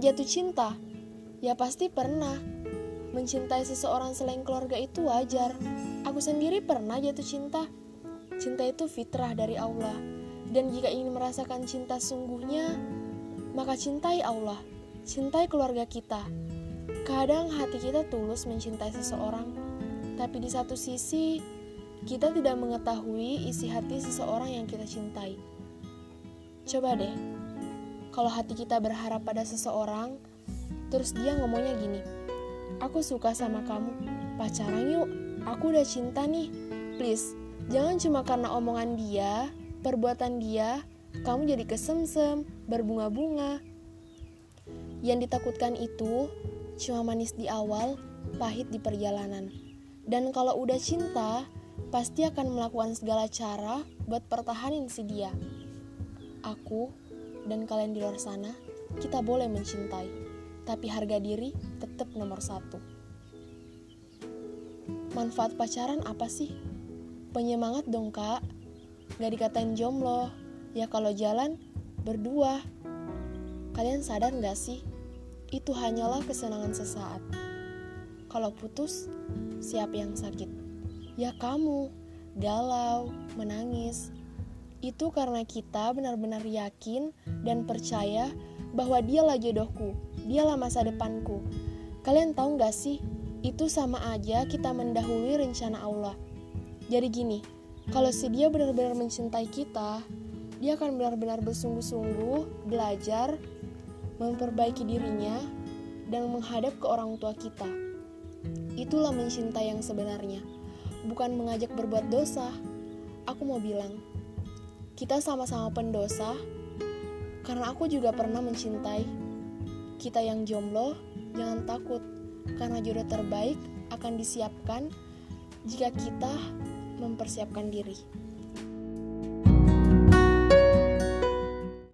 jatuh cinta? Ya pasti pernah. Mencintai seseorang selain keluarga itu wajar. Aku sendiri pernah jatuh cinta. Cinta itu fitrah dari Allah. Dan jika ingin merasakan cinta sungguhnya, maka cintai Allah, cintai keluarga kita. Kadang hati kita tulus mencintai seseorang, tapi di satu sisi kita tidak mengetahui isi hati seseorang yang kita cintai. Coba deh, kalau hati kita berharap pada seseorang, Terus dia ngomongnya gini, Aku suka sama kamu, pacaran yuk, aku udah cinta nih. Please, jangan cuma karena omongan dia, perbuatan dia, kamu jadi kesemsem, berbunga-bunga. Yang ditakutkan itu cuma manis di awal, pahit di perjalanan. Dan kalau udah cinta, pasti akan melakukan segala cara buat pertahanin si dia. Aku dan kalian di luar sana, kita boleh mencintai tapi harga diri tetap nomor satu. Manfaat pacaran apa sih? Penyemangat dong kak, gak dikatain jomblo, ya kalau jalan berdua. Kalian sadar gak sih? Itu hanyalah kesenangan sesaat. Kalau putus, siapa yang sakit? Ya kamu, galau, menangis. Itu karena kita benar-benar yakin dan percaya bahwa dialah jodohku, dialah masa depanku. Kalian tahu gak sih, itu sama aja kita mendahului rencana Allah. Jadi gini, kalau si dia benar-benar mencintai kita, dia akan benar-benar bersungguh-sungguh belajar, memperbaiki dirinya, dan menghadap ke orang tua kita. Itulah mencintai yang sebenarnya, bukan mengajak berbuat dosa. Aku mau bilang, kita sama-sama pendosa, karena aku juga pernah mencintai. Kita yang jomblo, jangan takut, karena jodoh terbaik akan disiapkan jika kita mempersiapkan diri.